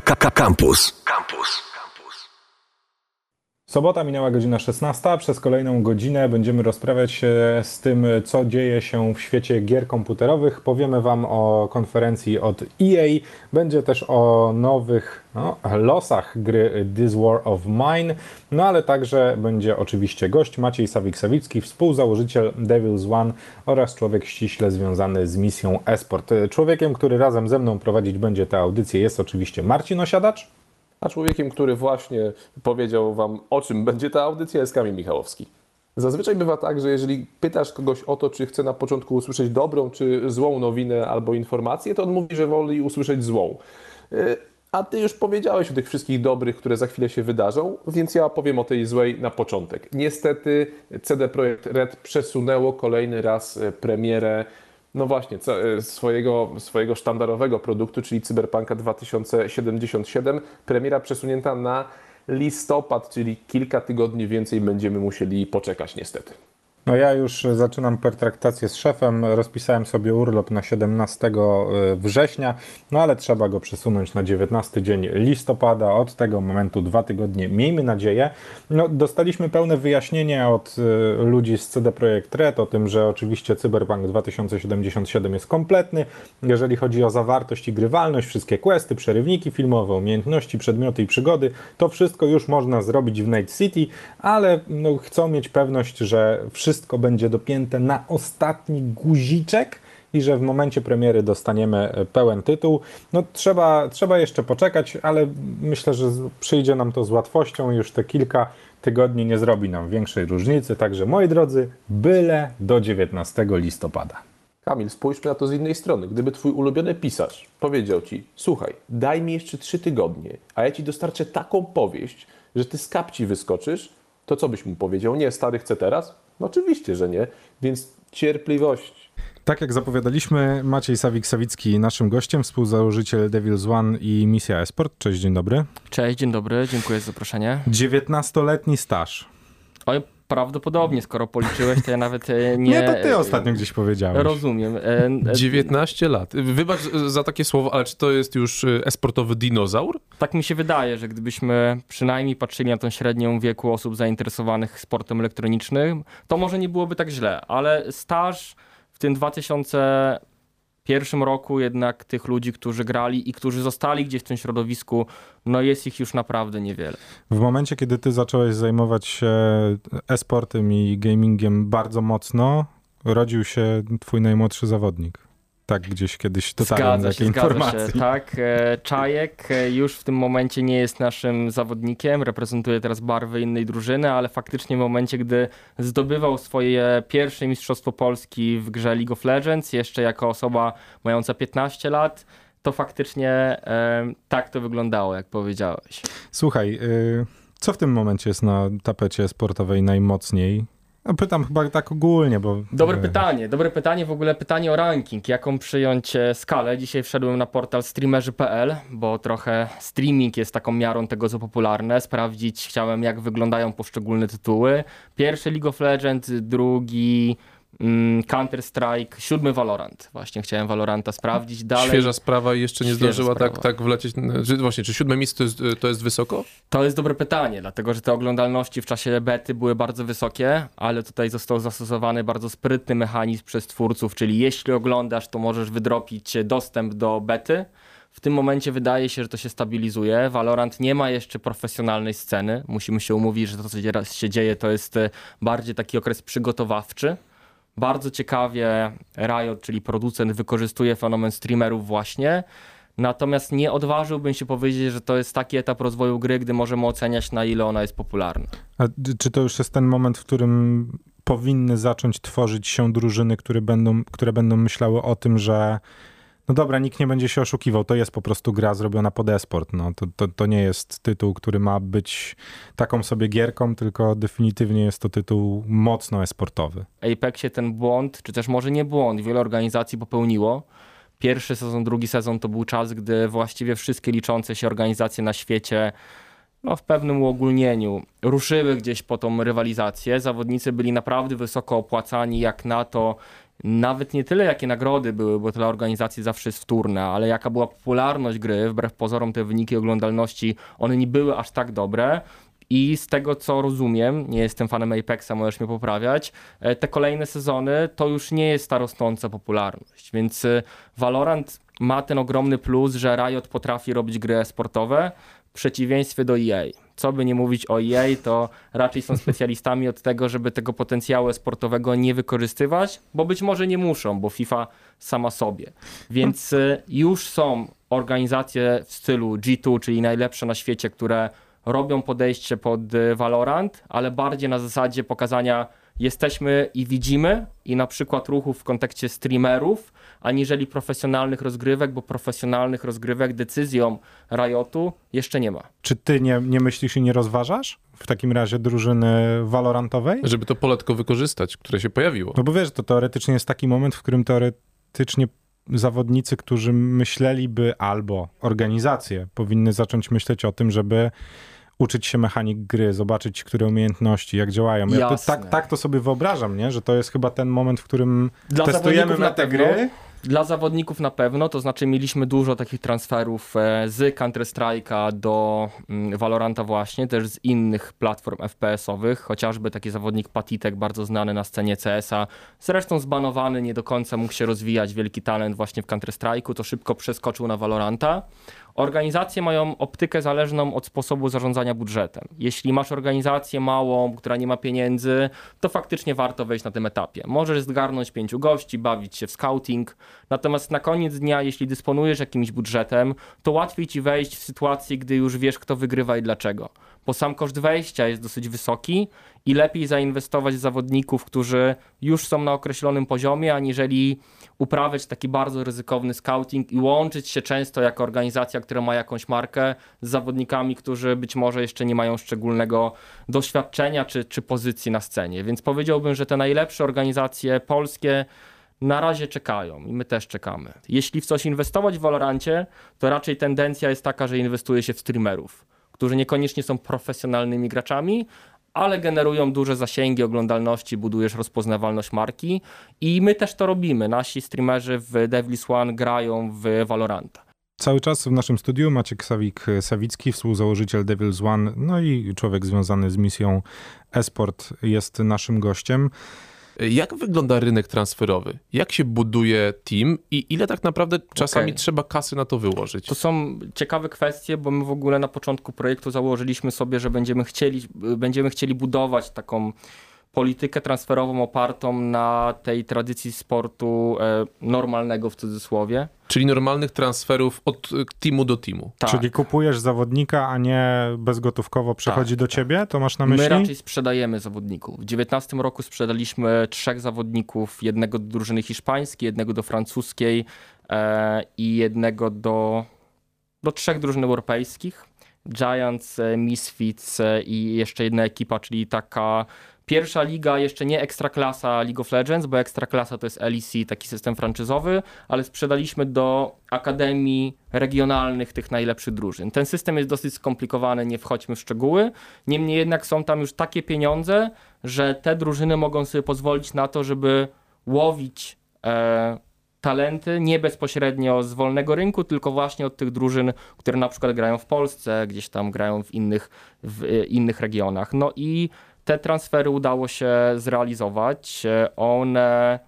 Campus. Campus. Sobota minęła godzina 16. Przez kolejną godzinę będziemy rozprawiać się z tym, co dzieje się w świecie gier komputerowych. Powiemy Wam o konferencji od EA. Będzie też o nowych no, losach gry This War of Mine. No ale także będzie oczywiście gość Maciej Sawik-Sawicki, współzałożyciel Devil's One oraz człowiek ściśle związany z misją Esport. Człowiekiem, który razem ze mną prowadzić będzie tę audycję jest oczywiście Marcin Osiadacz. A człowiekiem, który właśnie powiedział Wam, o czym będzie ta audycja, jest Kamil Michałowski. Zazwyczaj bywa tak, że jeżeli pytasz kogoś o to, czy chce na początku usłyszeć dobrą czy złą nowinę albo informację, to on mówi, że woli usłyszeć złą. Y, a ty już powiedziałeś o tych wszystkich dobrych, które za chwilę się wydarzą, więc ja powiem o tej złej na początek. Niestety CD Projekt Red przesunęło kolejny raz y, premierę no właśnie, e, swojego, swojego sztandarowego produktu, czyli Cyberpunka 2077. Premiera przesunięta na listopad, czyli kilka tygodni więcej będziemy musieli poczekać niestety. No ja już zaczynam pertraktację z szefem, rozpisałem sobie urlop na 17 e, września, no ale trzeba go przesunąć na 19 dzień listopada, od tego momentu dwa tygodnie, miejmy nadzieję. No, dostaliśmy pełne wyjaśnienie od e, ludzi z CD Projekt Red o tym, że oczywiście Cyberpunk 2077 jest kompletny, jeżeli chodzi o zawartość i grywalność, wszystkie questy, przerywniki filmowe, umiejętności, przedmioty i przygody, to wszystko już można zrobić w Night City, ale no, chcą mieć pewność, że wszystko wszystko będzie dopięte na ostatni guziczek i że w momencie premiery dostaniemy e, pełen tytuł. No trzeba, trzeba jeszcze poczekać, ale myślę, że przyjdzie nam to z łatwością. Już te kilka tygodni nie zrobi nam większej różnicy. Także moi drodzy, byle do 19 listopada. Kamil, spójrzmy na to z innej strony. Gdyby twój ulubiony pisarz powiedział ci, słuchaj, daj mi jeszcze trzy tygodnie, a ja ci dostarczę taką powieść, że ty z kapci wyskoczysz, to co byś mu powiedział? Nie, stary, chcę teraz? No oczywiście, że nie, więc cierpliwość. Tak jak zapowiadaliśmy, Maciej Sawik-Sawicki naszym gościem, współzałożyciel Devil's One i Misja Esport. Cześć, dzień dobry. Cześć, dzień dobry, dziękuję za zaproszenie. 19-letni staż. Oj, Prawdopodobnie, skoro policzyłeś, to ja nawet e, nie... Nie, to ty ostatnio gdzieś powiedziałeś. Rozumiem. 19 e, e, lat. Wybacz za takie słowo, ale czy to jest już esportowy dinozaur? Tak mi się wydaje, że gdybyśmy przynajmniej patrzyli na tą średnią wieku osób zainteresowanych sportem elektronicznym, to może nie byłoby tak źle, ale staż w tym 2000 pierwszym roku jednak tych ludzi, którzy grali i którzy zostali gdzieś w tym środowisku, no jest ich już naprawdę niewiele. W momencie, kiedy ty zacząłeś zajmować się e-sportem i gamingiem bardzo mocno, rodził się twój najmłodszy zawodnik. Tak, gdzieś kiedyś dotarłem do takiej informacji. Się, tak, e, Czajek e, już w tym momencie nie jest naszym zawodnikiem, reprezentuje teraz barwy innej drużyny, ale faktycznie w momencie, gdy zdobywał swoje pierwsze Mistrzostwo Polski w grze League of Legends, jeszcze jako osoba mająca 15 lat, to faktycznie e, tak to wyglądało, jak powiedziałeś. Słuchaj, co w tym momencie jest na tapecie sportowej najmocniej? No pytam chyba tak ogólnie, bo... Dobre pytanie, dobre pytanie, w ogóle pytanie o ranking, jaką przyjąć e, skalę. Dzisiaj wszedłem na portal streamerzy.pl, bo trochę streaming jest taką miarą tego, co popularne. Sprawdzić chciałem, jak wyglądają poszczególne tytuły. Pierwszy League of Legends, drugi Counter-Strike, siódmy Valorant. Właśnie chciałem Valoranta sprawdzić dalej. Świeża sprawa i jeszcze nie zdążyła tak, tak wlecieć. Właśnie, czy siódme miejsce to jest, to jest wysoko? To jest dobre pytanie, dlatego że te oglądalności w czasie bety były bardzo wysokie, ale tutaj został zastosowany bardzo sprytny mechanizm przez twórców, czyli jeśli oglądasz, to możesz wydropić dostęp do bety. W tym momencie wydaje się, że to się stabilizuje. Valorant nie ma jeszcze profesjonalnej sceny. Musimy się umówić, że to, co się dzieje, to jest bardziej taki okres przygotowawczy. Bardzo ciekawie Riot, czyli producent, wykorzystuje fenomen streamerów właśnie. Natomiast nie odważyłbym się powiedzieć, że to jest taki etap rozwoju gry, gdy możemy oceniać, na ile ona jest popularna. A czy to już jest ten moment, w którym powinny zacząć tworzyć się drużyny, które będą, które będą myślały o tym, że no dobra, nikt nie będzie się oszukiwał, to jest po prostu gra zrobiona pod esport. No, to, to, to nie jest tytuł, który ma być taką sobie gierką, tylko definitywnie jest to tytuł mocno esportowy. Apexie ten błąd, czy też może nie błąd, wiele organizacji popełniło. Pierwszy sezon, drugi sezon to był czas, gdy właściwie wszystkie liczące się organizacje na świecie no, w pewnym uogólnieniu ruszyły gdzieś po tą rywalizację. Zawodnicy byli naprawdę wysoko opłacani jak na to, nawet nie tyle jakie nagrody były, bo dla organizacji zawsze jest wtórne, ale jaka była popularność gry, wbrew pozorom te wyniki oglądalności, one nie były aż tak dobre. I z tego co rozumiem, nie jestem fanem Apexa, możesz mnie poprawiać, e, te kolejne sezony to już nie jest ta rosnąca popularność. Więc e, Valorant ma ten ogromny plus, że Riot potrafi robić gry sportowe w przeciwieństwie do EA. Co by nie mówić o EA, to raczej są specjalistami od tego, żeby tego potencjału sportowego nie wykorzystywać, bo być może nie muszą, bo FIFA sama sobie. Więc y, już są organizacje w stylu G2, czyli najlepsze na świecie, które robią podejście pod y, Valorant, ale bardziej na zasadzie pokazania jesteśmy i widzimy i na przykład ruchów w kontekście streamerów, aniżeli profesjonalnych rozgrywek, bo profesjonalnych rozgrywek decyzją Riotu jeszcze nie ma. Czy ty nie, nie myślisz i nie rozważasz w takim razie drużyny walorantowej? Żeby to pole tylko wykorzystać, które się pojawiło. No bo wiesz, to teoretycznie jest taki moment, w którym teoretycznie zawodnicy, którzy myśleliby albo organizacje powinny zacząć myśleć o tym, żeby uczyć się mechanik gry, zobaczyć, które umiejętności, jak działają. Ja to, tak, tak to sobie wyobrażam, nie? że to jest chyba ten moment, w którym Dla testujemy na te gry. Dla zawodników na pewno, to znaczy mieliśmy dużo takich transferów e, z Counter-Strike'a do mm, Valoranta właśnie, też z innych platform FPS-owych, chociażby taki zawodnik Patitek, bardzo znany na scenie CS-a, zresztą zbanowany, nie do końca mógł się rozwijać, wielki talent właśnie w Counter-Strike'u, to szybko przeskoczył na Valoranta. Organizacje mają optykę zależną od sposobu zarządzania budżetem. Jeśli masz organizację małą, która nie ma pieniędzy, to faktycznie warto wejść na tym etapie. Możesz zgarnąć pięciu gości, bawić się w scouting, natomiast na koniec dnia, jeśli dysponujesz jakimś budżetem, to łatwiej ci wejść w sytuację, gdy już wiesz, kto wygrywa i dlaczego. Bo sam koszt wejścia jest dosyć wysoki i lepiej zainwestować w zawodników, którzy już są na określonym poziomie, aniżeli uprawiać taki bardzo ryzykowny scouting i łączyć się często jako organizacja, która ma jakąś markę z zawodnikami, którzy być może jeszcze nie mają szczególnego doświadczenia czy, czy pozycji na scenie. Więc powiedziałbym, że te najlepsze organizacje polskie na razie czekają i my też czekamy. Jeśli w coś inwestować w Valorancie, to raczej tendencja jest taka, że inwestuje się w streamerów, którzy niekoniecznie są profesjonalnymi graczami, ale generują duże zasięgi oglądalności, budujesz rozpoznawalność marki i my też to robimy. Nasi streamerzy w Devils One grają w Valoranta. Cały czas w naszym studiu Maciek Sawik-Sawicki, współzałożyciel Devil's One, no i człowiek związany z misją esport jest naszym gościem. Jak wygląda rynek transferowy? Jak się buduje team i ile tak naprawdę czasami Okej. trzeba kasy na to wyłożyć? To są ciekawe kwestie, bo my w ogóle na początku projektu założyliśmy sobie, że będziemy chcieli, będziemy chcieli budować taką politykę transferową opartą na tej tradycji sportu e, normalnego w cudzysłowie. Czyli normalnych transferów od y, teamu do teamu. Tak. Czyli kupujesz zawodnika, a nie bezgotówkowo przychodzi Tak, do tak. ciebie? To masz na myśli? My raczej sprzedajemy zawodników. W 2019 roku sprzedaliśmy trzech zawodników, jednego do drużyny hiszpańskiej, jednego do francuskiej e, i jednego do, do trzech drużyn europejskich. Giants, e, Misfits e, i jeszcze jedna ekipa, czyli taka pierwsza liga, jeszcze nie ekstraklasa League of Legends, bo ekstraklasa to jest LEC, taki system franczyzowy, ale sprzedaliśmy do akademii regionalnych tych najlepszych drużyn. Ten system jest dosyć skomplikowany, nie wchodźmy w szczegóły. Niemniej jednak są tam już takie pieniądze, że te drużyny mogą sobie pozwolić na to, żeby łowić e, talenty nie bezpośrednio z wolnego rynku, tylko właśnie od tych drużyn, które na przykład grają w Polsce, gdzieś tam grają w innych, w e, innych regionach. No i te transfery udało się zrealizować. E, One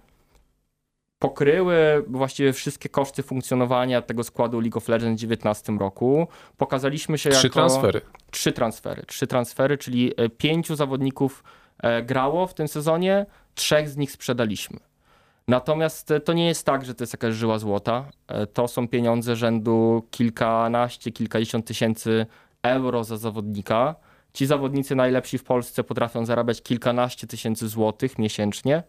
pokryły właściwie wszystkie koszty funkcjonowania tego składu League of Legends w 2019 roku. Pokazaliśmy się Trzy jako... transfery. Trzy transfery. Trzy transfery, czyli e, pięciu zawodników e, grało w tym sezonie, trzech z nich sprzedaliśmy. Natomiast to nie jest tak, że to jest jakaś żyła złota. To są pieniądze rzędu kilkanaście, kilkadziesiąt tysięcy euro za zawodnika. Ci zawodnicy najlepsi w Polsce potrafią zarabiać kilkanaście tysięcy złotych miesięcznie.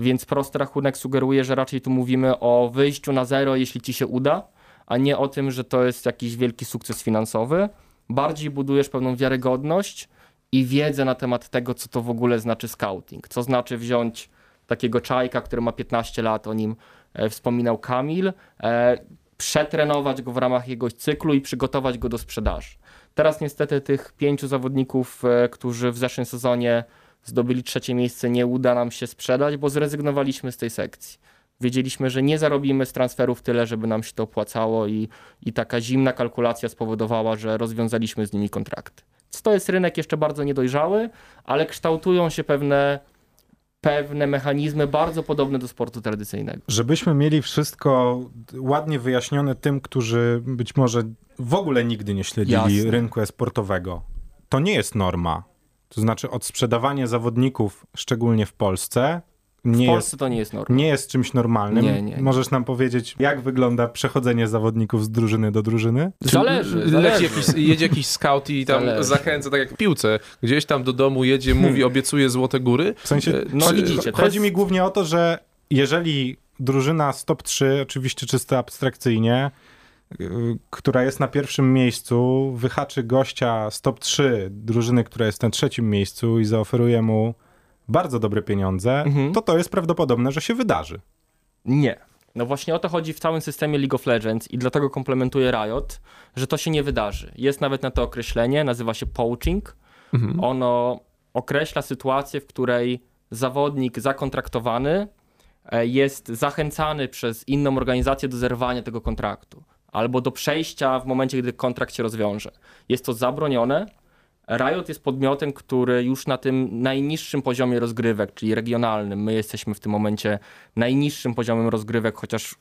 Więc prosty rachunek sugeruje, że raczej tu mówimy o wyjściu na zero, jeśli ci się uda, a nie o tym, że to jest jakiś wielki sukces finansowy. Bardziej budujesz pewną wiarygodność i wiedzę na temat tego, co to w ogóle znaczy scouting. Co znaczy wziąć takiego czajka, który ma 15 lat, o nim e, wspominał Kamil, e, przetrenować go w ramach jego cyklu i przygotować go do sprzedaży. Teraz niestety tych pięciu zawodników, e, którzy w zeszłym sezonie zdobyli trzecie miejsce, nie uda nam się sprzedać, bo zrezygnowaliśmy z tej sekcji. Wiedzieliśmy, że nie zarobimy z transferów tyle, żeby nam się to opłacało i, i taka zimna kalkulacja spowodowała, że rozwiązaliśmy z nimi kontrakty. To jest rynek jeszcze bardzo niedojrzały, ale kształtują się pewne, pewne mechanizmy bardzo podobne do sportu tradycyjnego. Żebyśmy mieli wszystko ładnie wyjaśnione tym, którzy być może w ogóle nigdy nie śledzili Jasne. rynku e-sportowego. To nie jest norma. To znaczy odsprzedawanie zawodników, szczególnie w Polsce, nie, W Polsce jest, to nie jest norma. nie jest czymś normalnym. Nie, nie. Możesz nam powiedzieć, jak wygląda przechodzenie zawodników z drużyny do drużyny? Zależy, Leci zależy. jakiś, jedzie jakiś scout i tam Zależy. zachęca, tak jak w piłce. Gdzieś tam do domu jedzie, mówi, obiecuje złote góry. W sensie, E, No chodzi, widzicie, chodzi jest- mi głównie o to, że jeżeli drużyna z top 3, oczywiście czysto abstrakcyjnie, yy, która jest na pierwszym miejscu, wyhaczy gościa z top 3 drużyny, która jest na trzecim miejscu i zaoferuje mu bardzo dobre pieniądze, Mhm. to to jest prawdopodobne, że się wydarzy. Nie. No właśnie o to chodzi w całym systemie League of Legends i dlatego komplementuje Riot, że to się nie wydarzy. Jest nawet na to określenie, nazywa się poaching. Ono określa sytuację, w której zawodnik zakontraktowany e, jest zachęcany przez inną organizację do zerwania tego kontraktu albo do przejścia w momencie, gdy kontrakt się rozwiąże. Jest to zabronione. Riot jest podmiotem, który już na tym najniższym poziomie rozgrywek, czyli regionalnym, my jesteśmy w tym momencie najniższym poziomem rozgrywek, chociaż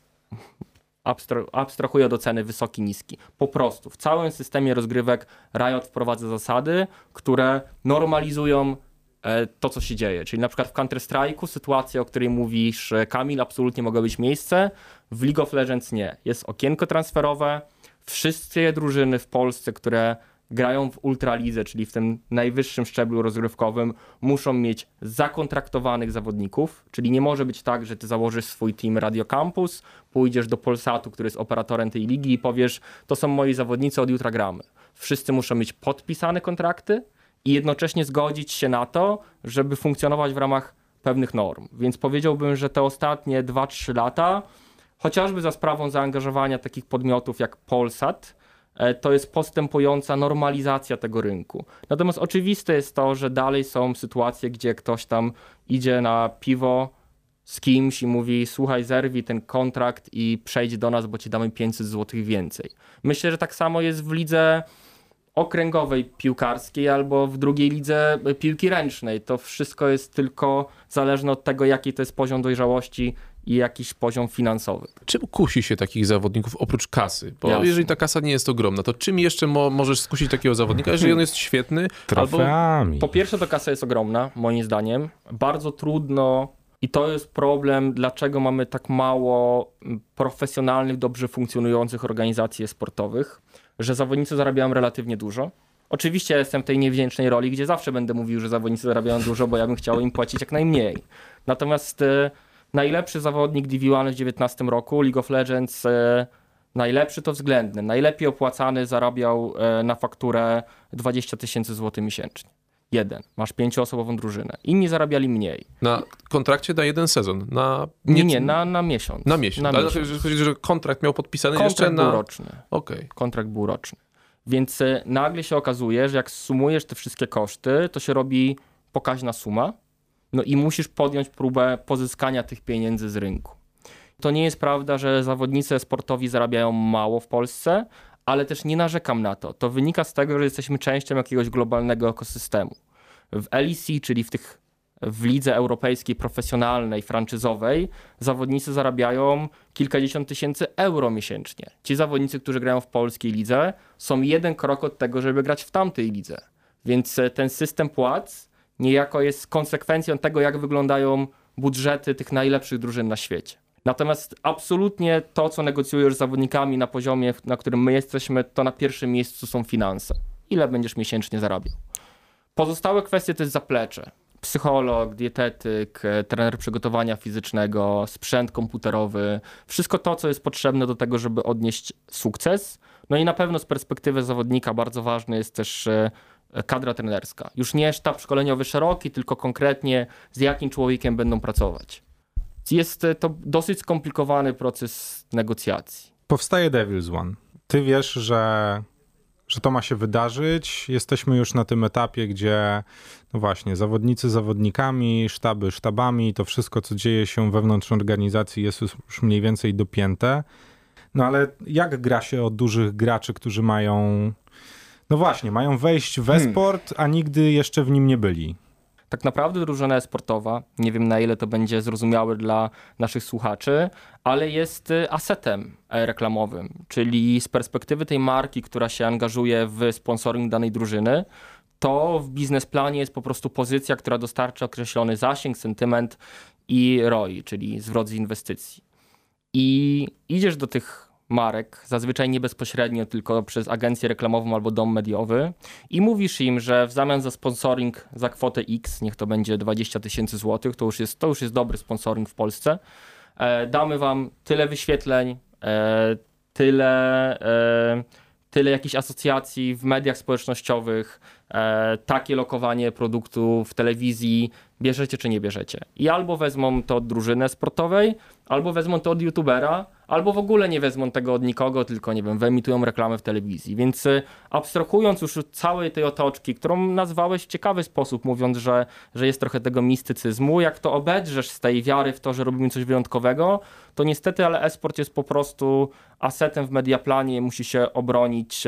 abstra- abstrahuję od oceny wysoki, niski. Po prostu w całym systemie rozgrywek Riot wprowadza zasady, które normalizują e, to, co się dzieje. Czyli na przykład w Counter-Strike'u sytuacja, o której mówisz, e, Kamil, absolutnie mogła być miejsce. W League of Legends nie. Jest okienko transferowe. Wszystkie drużyny w Polsce, które grają w Ultralidze, czyli w tym najwyższym szczeblu rozgrywkowym, muszą mieć zakontraktowanych zawodników, czyli nie może być tak, że ty założysz swój team Radio Campus, pójdziesz do Polsatu, który jest operatorem tej ligi i powiesz, to są moi zawodnicy, od jutra gramy. Wszyscy muszą mieć podpisane kontrakty i jednocześnie zgodzić się na to, żeby funkcjonować w ramach pewnych norm. Więc powiedziałbym, że te ostatnie 2-3 lata, chociażby za sprawą zaangażowania takich podmiotów jak Polsat, to jest postępująca normalizacja tego rynku. Natomiast oczywiste jest to, że dalej są sytuacje, gdzie ktoś tam idzie na piwo z kimś i mówi: Słuchaj, zerwij ten kontrakt i przejdź do nas, bo ci damy 500 zł więcej. Myślę, że tak samo jest w lidze okręgowej piłkarskiej albo w drugiej lidze piłki ręcznej. To wszystko jest tylko zależne od tego, jaki to jest poziom dojrzałości i jakiś poziom finansowy. Czym kusi się takich zawodników oprócz kasy? Bo Jasne. jeżeli ta kasa nie jest ogromna, to czym jeszcze mo możesz skusić takiego zawodnika, jeżeli on jest świetny? Albo. Po pierwsze, to kasa jest ogromna, moim zdaniem. Bardzo trudno i to jest problem, dlaczego mamy tak mało profesjonalnych, dobrze funkcjonujących organizacji sportowych, że zawodnicy zarabiają relatywnie dużo. Oczywiście ja jestem w tej niewdzięcznej roli, gdzie zawsze będę mówił, że zawodnicy zarabiają dużo, bo ja bym chciał im płacić jak najmniej. Natomiast e, najlepszy zawodnik DV1 w 19 roku, League of Legends, e, najlepszy to względny, najlepiej opłacany zarabiał e, na fakturę 20 tysięcy złotych miesięcznie. Jeden. Masz pięcioosobową drużynę. Inni zarabiali mniej. na kontrakcie na jeden sezon. Na, Nie, nie, na, na miesiąc. na miesiąc. Na Ale miesiąc. chodzi, że kontrakt miał podpisany Kontrakt jeszcze był na... roczny. Okej. Kontrakt był roczny. Więc e, nagle się okazuje, że jak sumujesz te wszystkie koszty, to się robi pokaźna suma. No i musisz podjąć próbę pozyskania tych pieniędzy z rynku. To nie jest prawda, że zawodnicy sportowi zarabiają mało w Polsce, ale też nie narzekam na to. To wynika z tego, że jesteśmy częścią jakiegoś globalnego ekosystemu. W LEC, czyli w tych w lidze europejskiej profesjonalnej, franczyzowej, zawodnicy zarabiają kilkadziesiąt tysięcy euro miesięcznie. Ci zawodnicy, którzy grają w polskiej lidze, są jeden krok od tego, żeby grać w tamtej lidze. Więc e, ten system płac niejako jest konsekwencją tego, jak wyglądają budżety tych najlepszych drużyn na świecie. Natomiast absolutnie to, co negocjujesz z zawodnikami na poziomie, na którym my jesteśmy, to na pierwszym miejscu są finanse. Ile będziesz miesięcznie zarabiał? Pozostałe kwestie to jest zaplecze. Psycholog, dietetyk, e, trener przygotowania fizycznego, sprzęt komputerowy, wszystko to, co jest potrzebne do tego, żeby odnieść sukces. No i na pewno z perspektywy zawodnika bardzo ważny jest też e, kadra trenerska. Już nie sztab szkoleniowy szeroki, tylko konkretnie z jakim człowiekiem będą pracować. Jest e, to dosyć skomplikowany proces negocjacji. Powstaje Devil's One. Ty wiesz, że że to ma się wydarzyć. Jesteśmy już na tym etapie, gdzie no właśnie, zawodnicy zawodnikami, sztaby sztabami, to wszystko, co dzieje się wewnątrz organizacji jest już mniej więcej dopięte. No ale jak gra się od dużych graczy, którzy mają, no właśnie, mają wejść w e-sport, a nigdy jeszcze w nim nie byli? tak naprawdę drużyna sportowa, nie wiem na ile to będzie zrozumiałe dla naszych słuchaczy, ale jest y, asetem reklamowym, czyli z perspektywy tej marki, która się angażuje w sponsoring danej drużyny, to w biznesplanie jest po prostu pozycja, która dostarcza określony zasięg, sentyment i ROI, czyli zwrot z inwestycji. I idziesz do tych marek, zazwyczaj nie bezpośrednio, tylko przez agencję reklamową albo dom mediowy. I mówisz im, że w zamian za sponsoring za kwotę X, niech to będzie 20 tysięcy złotych, to już, jest, to już jest dobry sponsoring w Polsce, e, damy wam tyle wyświetleń, e, tyle, e, tyle jakichś asocjacji w mediach społecznościowych, takie lokowanie produktu w telewizji, bierzecie czy nie bierzecie. I albo wezmą to od drużyny sportowej, albo wezmą to od youtubera, albo w ogóle nie wezmą tego od nikogo, tylko nie wiem, wyemitują reklamę w telewizji. Więc y, abstrahując już od całej tej otoczki, którą nazwałeś w ciekawy sposób, mówiąc, że, że jest trochę tego mistycyzmu, jak to obedrzesz z tej wiary w to, że robimy coś wyjątkowego, to niestety, ale esport jest po prostu asetem w mediaplanie, musi się obronić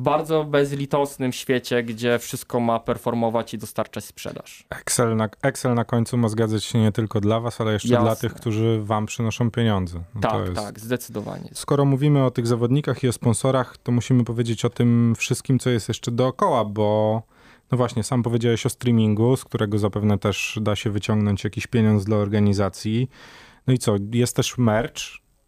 w bardzo bezlitosnym świecie, gdzie wszystko ma performować i dostarczać sprzedaż. Excel na, Excel na końcu ma zgadzać się nie tylko dla was, ale jeszcze Jasne. dla tych, którzy wam przynoszą pieniądze. No tak, jest... tak, zdecydowanie. Skoro mówimy o tych zawodnikach i o sponsorach, to musimy powiedzieć o tym wszystkim, co jest jeszcze dookoła, bo no właśnie, sam powiedziałeś o streamingu, z którego zapewne też da się wyciągnąć jakiś pieniądz dla organizacji. No i co, jest też merch,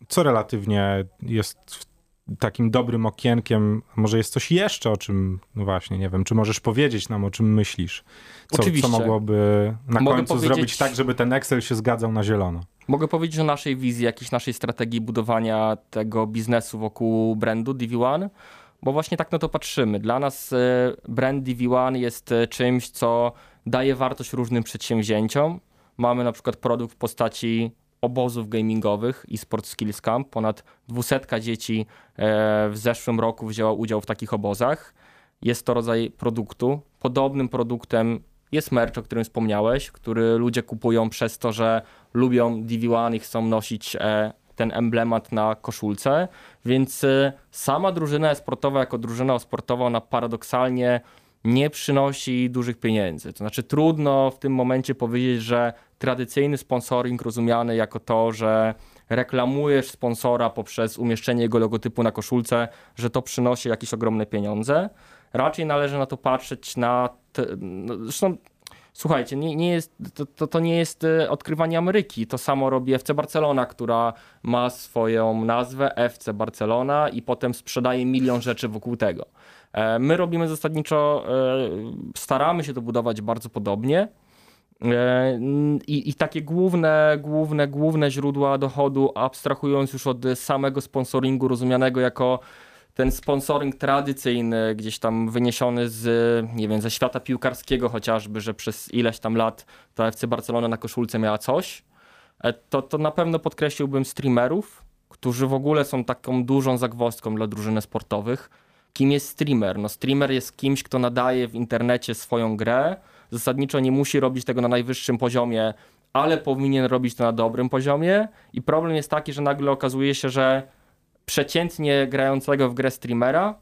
co relatywnie jest w takim dobrym okienkiem, może jest coś jeszcze, o czym, no właśnie, nie wiem, czy możesz powiedzieć nam, o czym myślisz? Co, Oczywiście. co mogłoby na Mogę końcu powiedzieć- zrobić tak, żeby ten Excel się zgadzał na zielono? Mogę powiedzieć o naszej wizji, jakiejś naszej strategii budowania tego biznesu wokół brandu DV1, bo właśnie tak na to patrzymy. Dla nas e, brand DV1 jest e, czymś, co daje wartość różnym przedsięwzięciom. Mamy na przykład produkt w postaci obozów gamingowych i Sport Skills Camp. Ponad 200 dzieci e, w zeszłym roku wzięła udział w takich obozach. Jest to rodzaj produktu. Podobnym produktem jest merch, o którym wspomniałeś, który ludzie kupują przez to, że lubią DV1 i chcą nosić e, ten emblemat na koszulce, więc e, sama drużyna sportowa jako drużyna sportowa, ona paradoksalnie nie przynosi dużych pieniędzy. To znaczy trudno w tym momencie powiedzieć, że tradycyjny sponsoring rozumiany jako to, że reklamujesz sponsora poprzez umieszczenie jego logotypu na koszulce, że to przynosi jakieś ogromne pieniądze. Raczej należy na to patrzeć na... Te, no, zresztą Słuchajcie, nie, nie jest, to, to, to nie jest e, odkrywanie Ameryki. To samo robi FC Barcelona, która ma swoją nazwę FC Barcelona i potem sprzedaje milion rzeczy wokół tego. E, My robimy zasadniczo, e, staramy się to budować bardzo podobnie. E, I, I takie główne, główne, główne źródła dochodu, abstrahując już od samego sponsoringu rozumianego jako ten sponsoring tradycyjny, gdzieś tam wyniesiony z, nie wiem, ze świata piłkarskiego chociażby, że przez ileś tam lat ta FC Barcelona na koszulce miała coś, to, to na pewno podkreśliłbym streamerów, którzy w ogóle są taką dużą zagwozdką dla drużyny sportowych. Kim jest streamer? No streamer jest kimś, kto nadaje w internecie swoją grę. Zasadniczo nie musi robić tego na najwyższym poziomie, ale powinien robić to na dobrym poziomie. I problem jest taki, że nagle okazuje się, że przeciętnie grającego w grę streamera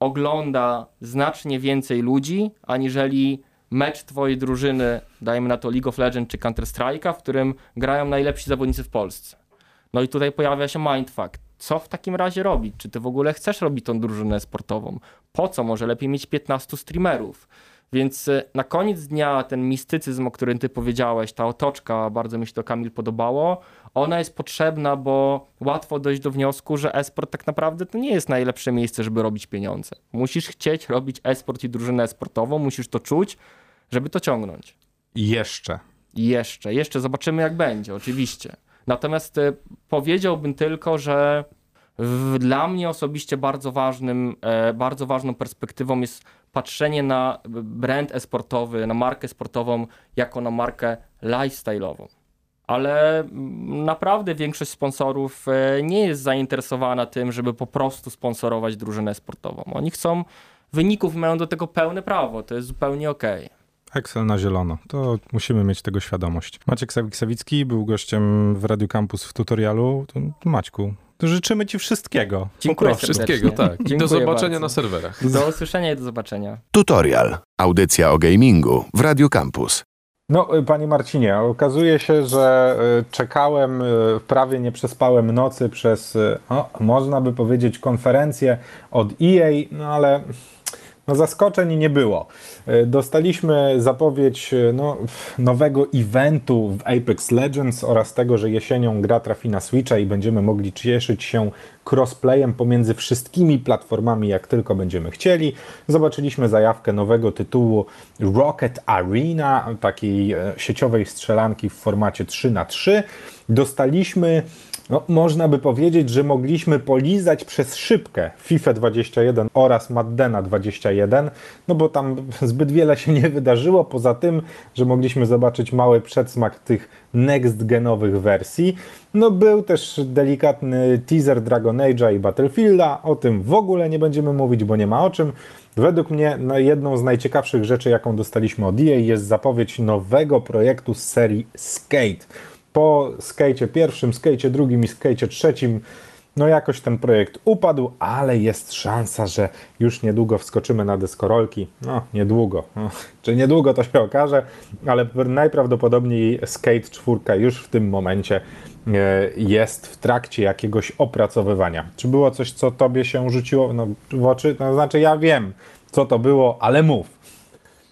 ogląda znacznie więcej ludzi, aniżeli mecz twojej drużyny, dajmy na to League of Legends czy Counter Strike'a, w którym grają najlepsi zawodnicy w Polsce. No i tutaj pojawia się mindfuck. Co w takim razie robić? Czy ty w ogóle chcesz robić tą drużynę sportową? Po co? Może lepiej mieć 15 streamerów? Więc y, na koniec dnia ten mistycyzm, o którym ty powiedziałeś, ta otoczka, bardzo mi się to Kamil podobało, ona jest potrzebna, bo łatwo dojść do wniosku, że esport tak naprawdę to nie jest najlepsze miejsce, żeby robić pieniądze. Musisz chcieć robić esport i drużynę esportową, musisz to czuć, żeby to ciągnąć. Jeszcze. Jeszcze, jeszcze zobaczymy jak będzie, oczywiście. Natomiast e, powiedziałbym tylko, że dla mnie osobiście bardzo ważnym, e, bardzo ważną perspektywą jest patrzenie na brand esportowy, na markę sportową jako na markę lifestyle'ową. ale mm, naprawdę większość sponsorów e, nie jest zainteresowana tym, żeby po prostu sponsorować drużynę sportową. Oni chcą wyników mają do tego pełne prawo, to jest zupełnie okej. Excel na zielono. To musimy mieć tego świadomość. Maciek Sawik-Sawicki był gościem w Radio Campus w tutorialu. To Maćku, to życzymy ci wszystkiego. Dziękuję. Wszystkiego, tak. I do Dziękuję zobaczenia bardzo. na serwerach. Do usłyszenia i do zobaczenia. Tutorial. Audycja o gamingu w Radio Campus. No, y, panie Marcinie, okazuje się, że y, czekałem, y, prawie nie przespałem nocy przez, o, można by powiedzieć, konferencję od EA, no ale no, zaskoczeń nie było. Y, Dostaliśmy zapowiedź y, no, nowego eventu w Apex Legends oraz tego, że jesienią gra trafi na Switcha i będziemy mogli cieszyć się crossplayem pomiędzy wszystkimi platformami, jak tylko będziemy chcieli. Zobaczyliśmy zajawkę nowego tytułu Rocket Arena, takiej e, sieciowej strzelanki w formacie 3 na 3 Dostaliśmy, no, można by powiedzieć, że mogliśmy polizać przez szybkę FIFA 21 oraz Maddena 21, no bo tam zbyt wiele się nie wydarzyło, poza tym, że mogliśmy zobaczyć mały przedsmak tych next-genowych wersji. No był też delikatny teaser Dragon Age'a i Battlefielda, o tym w ogóle nie będziemy mówić, bo nie ma o czym. Według mnie no, jedną z najciekawszych rzeczy, jaką dostaliśmy od EA jest zapowiedź nowego projektu z serii Skate. Po Skate'cie pierwszym, Skate'cie drugim i Skate'cie trzecim no jakoś ten projekt upadł, ale jest szansa, że już niedługo wskoczymy na deskorolki. No, niedługo. No, czy niedługo to się okaże, ale najprawdopodobniej Skate 4 już w tym momencie e, jest w trakcie jakiegoś opracowywania. Czy było coś, co tobie się rzuciło no, w oczy? No, znaczy ja wiem, co to było, ale mów.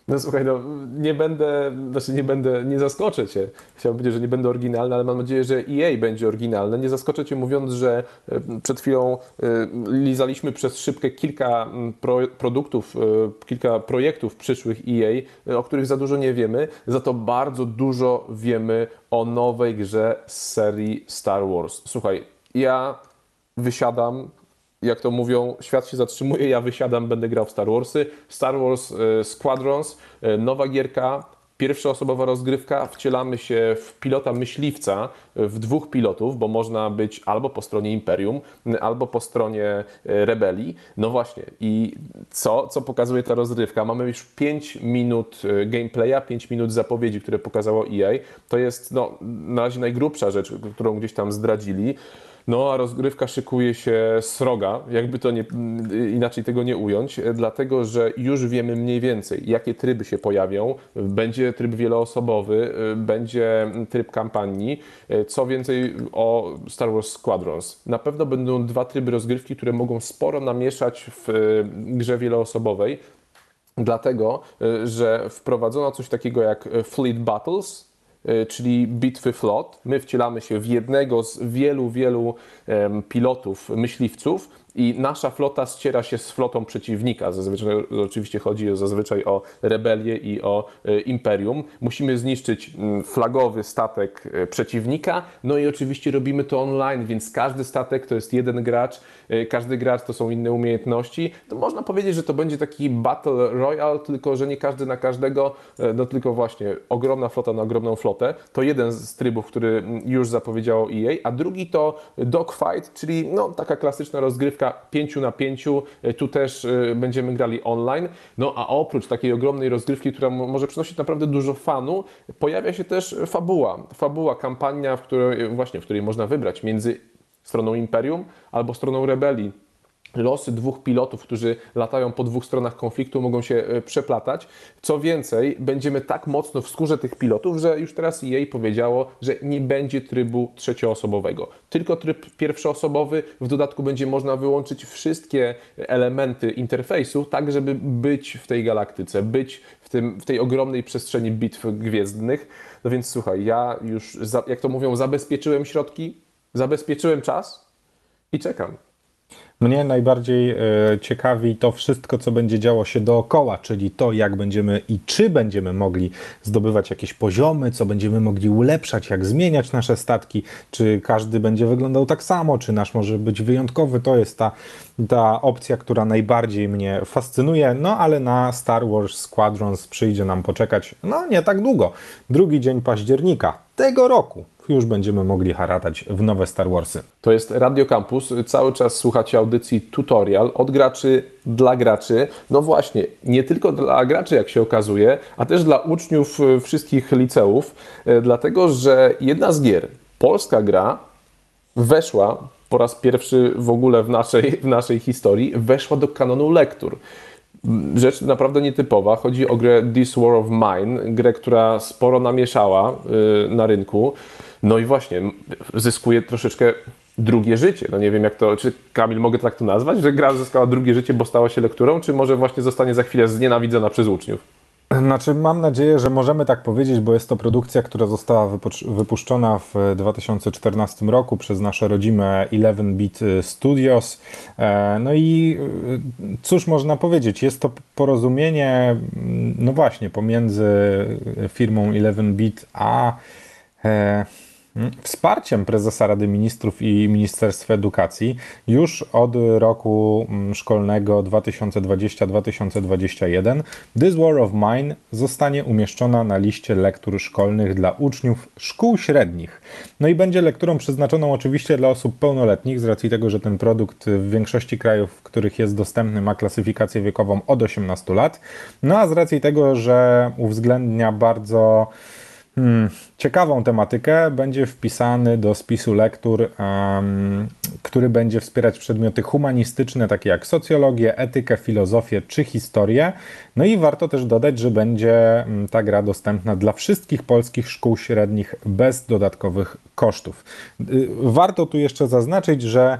No słuchaj, no nie będę, znaczy nie będę, nie zaskoczę Cię. Chciałbym powiedzieć, że nie będę oryginalny, ale mam nadzieję, że EA będzie oryginalne. Nie zaskoczę Cię mówiąc, że e, przed chwilą e, lizaliśmy przez szybkę kilka pro, produktów, e, kilka projektów przyszłych EA, o których za dużo nie wiemy, za to bardzo dużo wiemy o nowej grze z serii Star Wars. Słuchaj, ja wysiadam, jak to mówią, świat się zatrzymuje, ja wysiadam, będę grał w Star Warsy. Star Wars e, Squadrons, e, nowa gierka, pierwszoosobowa rozgrywka, wcielamy się w pilota myśliwca, e, w dwóch pilotów, bo można być albo po stronie Imperium, albo po stronie Rebelii. No właśnie, i co, co pokazuje ta rozgrywka? Mamy już 5 minut gameplaya, 5 minut zapowiedzi, które pokazało EA. To jest no, na razie najgrubsza rzecz, którą gdzieś tam zdradzili. No, a rozgrywka szykuje się sroga, jakby to nie, inaczej tego nie ująć, e, dlatego że już wiemy mniej więcej, jakie tryby się pojawią. Będzie tryb wieloosobowy, e, będzie tryb kampanii. E, Co więcej o Star Wars Squadrons. Na pewno będą dwa tryby rozgrywki, które mogą sporo namieszać w grze wieloosobowej. Dlatego, że wprowadzono coś takiego jak Fleet Battles, czyli bitwy flot. My wcielamy się w jednego z wielu, wielu pilotów, myśliwców i nasza flota ściera się z flotą przeciwnika. Zazwyczaj oczywiście chodzi zazwyczaj o rebelię i o e, imperium. Musimy zniszczyć mm, flagowy statek e, przeciwnika, no i oczywiście robimy to online, więc każdy statek to jest jeden gracz, e, każdy gracz to są inne umiejętności. To można powiedzieć, że to będzie taki battle royale, tylko że nie każdy na każdego, no tylko właśnie ogromna flota na ogromną flotę. To jeden z trybów, który mm, już zapowiedziało EA, a drugi to dogfight, czyli no, taka klasyczna rozgrywka 5 na 5. Tu też e, będziemy grali online. No a oprócz takiej ogromnej rozgrywki, która mo- może przynosić naprawdę dużo fanu, pojawia się też fabuła. Fabuła, kampania, w której, właśnie, w której można wybrać między stroną Imperium albo stroną rebelii. Losy dwóch pilotów, którzy latają po dwóch stronach konfliktu, mogą się e, przeplatać. Co więcej, będziemy tak mocno w skórze tych pilotów, że już teraz EA powiedziało, że nie będzie trybu trzecioosobowego. Tylko tryb pierwszoosobowy. W dodatku będzie można wyłączyć wszystkie elementy interfejsu, tak żeby być w tej galaktyce, być w, tym, w tej ogromnej przestrzeni bitw gwiezdnych. No więc słuchaj, ja już, jak to mówią, zabezpieczyłem środki, zabezpieczyłem czas i czekam. Mnie najbardziej e, ciekawi to wszystko, co będzie działo się dookoła, czyli to, jak będziemy i czy będziemy mogli zdobywać jakieś poziomy, co będziemy mogli ulepszać, jak zmieniać nasze statki, czy każdy będzie wyglądał tak samo, czy nasz może być wyjątkowy. To jest ta, ta opcja, która najbardziej mnie fascynuje. No ale na Star Wars Squadrons przyjdzie nam poczekać, no nie tak długo. Drugi dzień października tego roku. Już będziemy mogli haratać w nowe Star Warsy. To jest Radio Campus. Cały czas słuchacie audycji tutorial od graczy dla graczy. No właśnie, nie tylko dla graczy, jak się okazuje, a też dla uczniów e, wszystkich liceów, e, dlatego że jedna z gier, polska gra, weszła po raz pierwszy w ogóle w naszej, w naszej historii, weszła do kanonu lektur. Rzecz naprawdę nietypowa. Chodzi o grę This War of Mine, grę, która sporo namieszała y, na rynku. No i właśnie, zyskuje troszeczkę drugie życie. No nie wiem jak to, czy Kamil mogę tak to nazwać, że gra zyskała drugie życie, bo stała się lekturą, czy może właśnie zostanie za chwilę znienawidzona przez uczniów? Znaczy, mam nadzieję, że możemy tak powiedzieć, bo jest to produkcja, która została wypuszczona w 2014 roku przez nasze rodzime 11-bit Studios. E, no i e, cóż można powiedzieć, jest to porozumienie, no właśnie, pomiędzy firmą 11-bit a e, Wsparciem prezesa Rady Ministrów i Ministerstwa Edukacji już od roku mm, szkolnego 2020-2021 This War of Mine zostanie umieszczona na liście lektur szkolnych dla uczniów szkół średnich. No i będzie lekturą przeznaczoną oczywiście dla osób pełnoletnich z racji tego, że ten produkt w większości krajów, w których jest dostępny ma klasyfikację wiekową od 18 lat. No a z racji tego, że uwzględnia bardzo Hmm, ciekawą tematykę będzie wpisany do spisu lektur, um, który będzie wspierać przedmioty humanistyczne, takie jak socjologię, etykę, filozofię czy historię. No i warto też dodać, że będzie mm, ta gra dostępna dla wszystkich polskich szkół średnich bez dodatkowych kosztów. Y, warto tu jeszcze zaznaczyć, że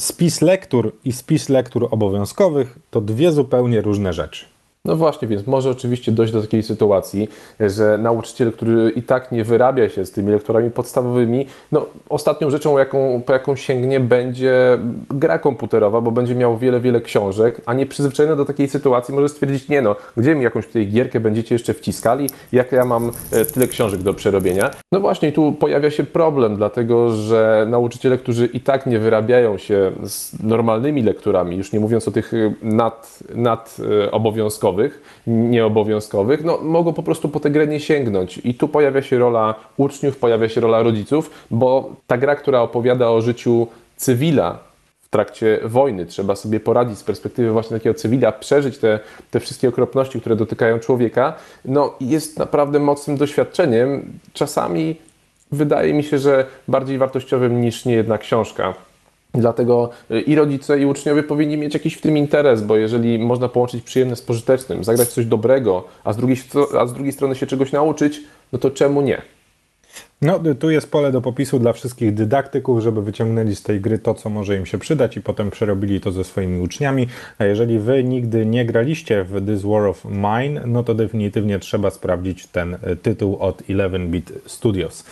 spis lektur i spis lektur obowiązkowych to dwie zupełnie różne rzeczy. No właśnie, więc może oczywiście dojść do takiej sytuacji, że nauczyciel, który i tak nie wyrabia się z tymi lektorami podstawowymi, no ostatnią rzeczą, jaką, po jaką sięgnie, będzie gra komputerowa, bo będzie miał wiele, wiele książek, a nie przyzwyczajony do takiej sytuacji może stwierdzić, nie no, gdzie mi jakąś tutaj gierkę będziecie jeszcze wciskali, jak ja mam e, tyle książek do przerobienia. No właśnie, tu pojawia się problem, dlatego że nauczyciele, którzy i tak nie wyrabiają się z normalnymi lekturami, już nie mówiąc o tych e, nad, nad e, obowiązkowych, obowiązkowych, nieobowiązkowych, no, mogą po prostu po tę grę nie sięgnąć. I tu pojawia się rola uczniów, pojawia się rola rodziców, bo ta gra, która opowiada o życiu cywila w trakcie wojny, trzeba sobie poradzić z perspektywy właśnie takiego cywila, przeżyć te, te wszystkie okropności, które dotykają człowieka, no jest naprawdę mocnym doświadczeniem. Czasami wydaje mi się, że bardziej wartościowym niż niejedna książka. Dlatego y, i rodzice, i uczniowie powinni mieć jakiś w tym interes, bo jeżeli można połączyć przyjemne z pożytecznym, zagrać coś dobrego, a z drugiej, a z drugiej strony się czegoś nauczyć, no to czemu nie? No, tu jest pole do popisu dla wszystkich dydaktyków, żeby wyciągnęli z tej gry to, co może im się przydać i potem przerobili to ze swoimi uczniami. A jeżeli wy nigdy nie graliście w This War of Mine, no to definitywnie trzeba sprawdzić ten y, tytuł od 11-bit Studios.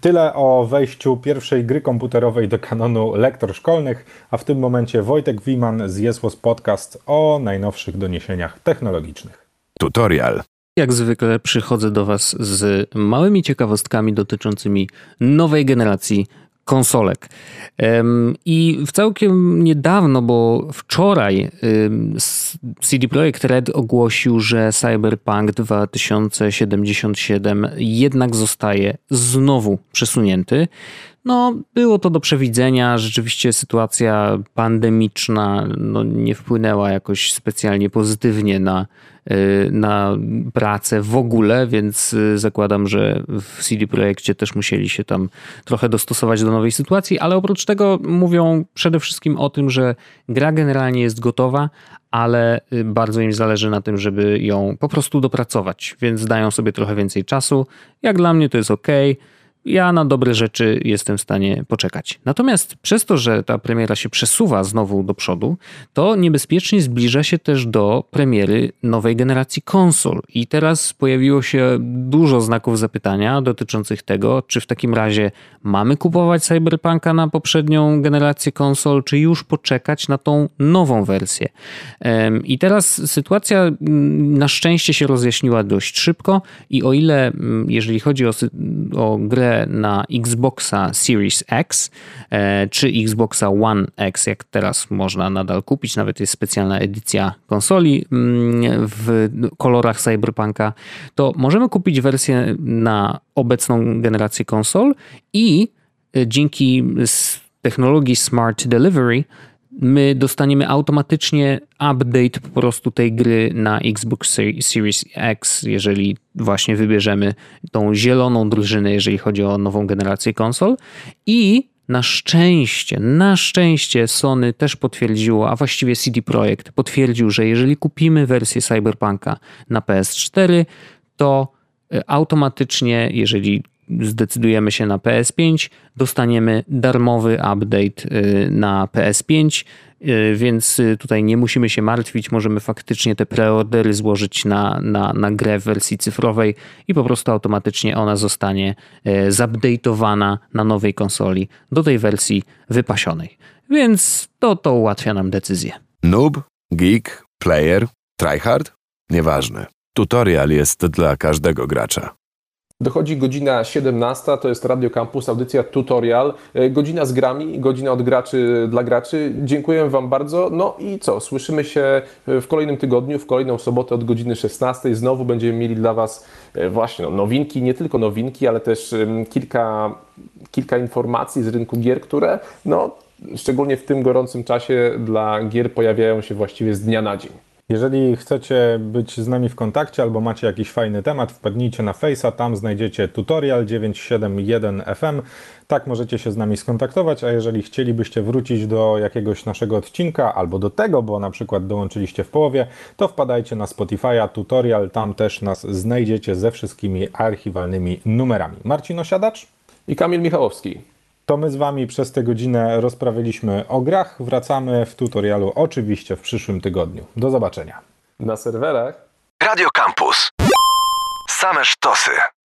Tyle o wejściu pierwszej gry komputerowej do kanonu lektor szkolnych, a w tym momencie Wojtek Wiman z Jesłos Podcast o najnowszych doniesieniach technologicznych. Tutorial. Jak zwykle przychodzę do Was z małymi ciekawostkami dotyczącymi nowej generacji konsolek. I w całkiem niedawno, bo wczoraj CD Projekt Red ogłosił, że Cyberpunk 2077 jednak zostaje znowu przesunięty. No, było to do przewidzenia. Rzeczywiście sytuacja pandemiczna no, nie wpłynęła jakoś specjalnie pozytywnie na, na pracę w ogóle, więc y, zakładam, że w CD Projekcie też musieli się tam trochę dostosować do nowej sytuacji, ale oprócz tego mówią przede wszystkim o tym, że gra generalnie jest gotowa, ale y, bardzo im zależy na tym, żeby ją po prostu dopracować, więc dają sobie trochę więcej czasu. Jak dla mnie to jest ok ja na dobre rzeczy jestem w stanie poczekać. Natomiast przez to, że ta premiera się przesuwa znowu do przodu, to niebezpiecznie zbliża się też do premiery nowej generacji konsol. I teraz pojawiło się dużo znaków zapytania dotyczących tego, czy w takim razie mamy kupować Cyberpunka na poprzednią generację konsol, czy już poczekać na tą nową wersję. I teraz sytuacja mm, na szczęście się rozjaśniła dość szybko i o ile, mm, jeżeli chodzi o, o grę na Xboxa Series X e, czy Xboxa One X, jak teraz można nadal kupić. Nawet jest specjalna edycja konsoli mm, w kolorach Cyberpunka. To możemy kupić wersję na obecną generację konsol i e, dzięki technologii Smart Delivery my dostaniemy automatycznie update po prostu tej gry na Xbox Ser- Series X, jeżeli właśnie wybierzemy tą zieloną drużynę, jeżeli chodzi o nową generację konsol. I na szczęście, na szczęście Sony też potwierdziło, a właściwie CD Projekt potwierdził, że jeżeli kupimy wersję Cyberpunka na PS4, to e, automatycznie, jeżeli zdecydujemy się na PS5, dostaniemy darmowy update y, na PS5, y, więc y, tutaj nie musimy się martwić, możemy faktycznie te preordery złożyć na, na, na grę w wersji cyfrowej i po prostu automatycznie ona zostanie zupdate'owana na nowej konsoli do tej wersji wypasionej. Więc to, to ułatwia nam decyzję. Noob, geek, player, tryhard? Nieważne. Tutorial jest dla każdego gracza. Dochodzi godzina 17, to jest Radio Campus, audycja tutorial. E, Godzina z grami, godzina od graczy dla graczy. Dziękuję Wam bardzo. No i co? Słyszymy się w kolejnym tygodniu, w kolejną sobotę od godziny 16. Znowu będziemy mieli dla Was e, właśnie no, nowinki, nie tylko nowinki, ale też kilka, kilka informacji z rynku gier, które no, szczególnie w tym gorącym czasie dla gier pojawiają się właściwie z dnia na dzień. Jeżeli chcecie być z nami w kontakcie albo macie jakiś fajny temat, wpadnijcie na Face'a, tam znajdziecie tutorial 971 FM. Tak możecie się z nami skontaktować, a jeżeli chcielibyście wrócić do jakiegoś naszego odcinka albo do tego, bo na przykład dołączyliście w połowie, to wpadajcie na Spotify'a tutorial, tam też nas znajdziecie ze wszystkimi archiwalnymi numerami. Marcin Osiadacz? I Kamil Michałowski. To my z Wami przez tę godzinę rozprawialiśmy o grach. Wracamy w tutorialu oczywiście w przyszłym tygodniu. Do zobaczenia. Na serwerach Radio Campus. Same sztosy.